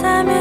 밤샘에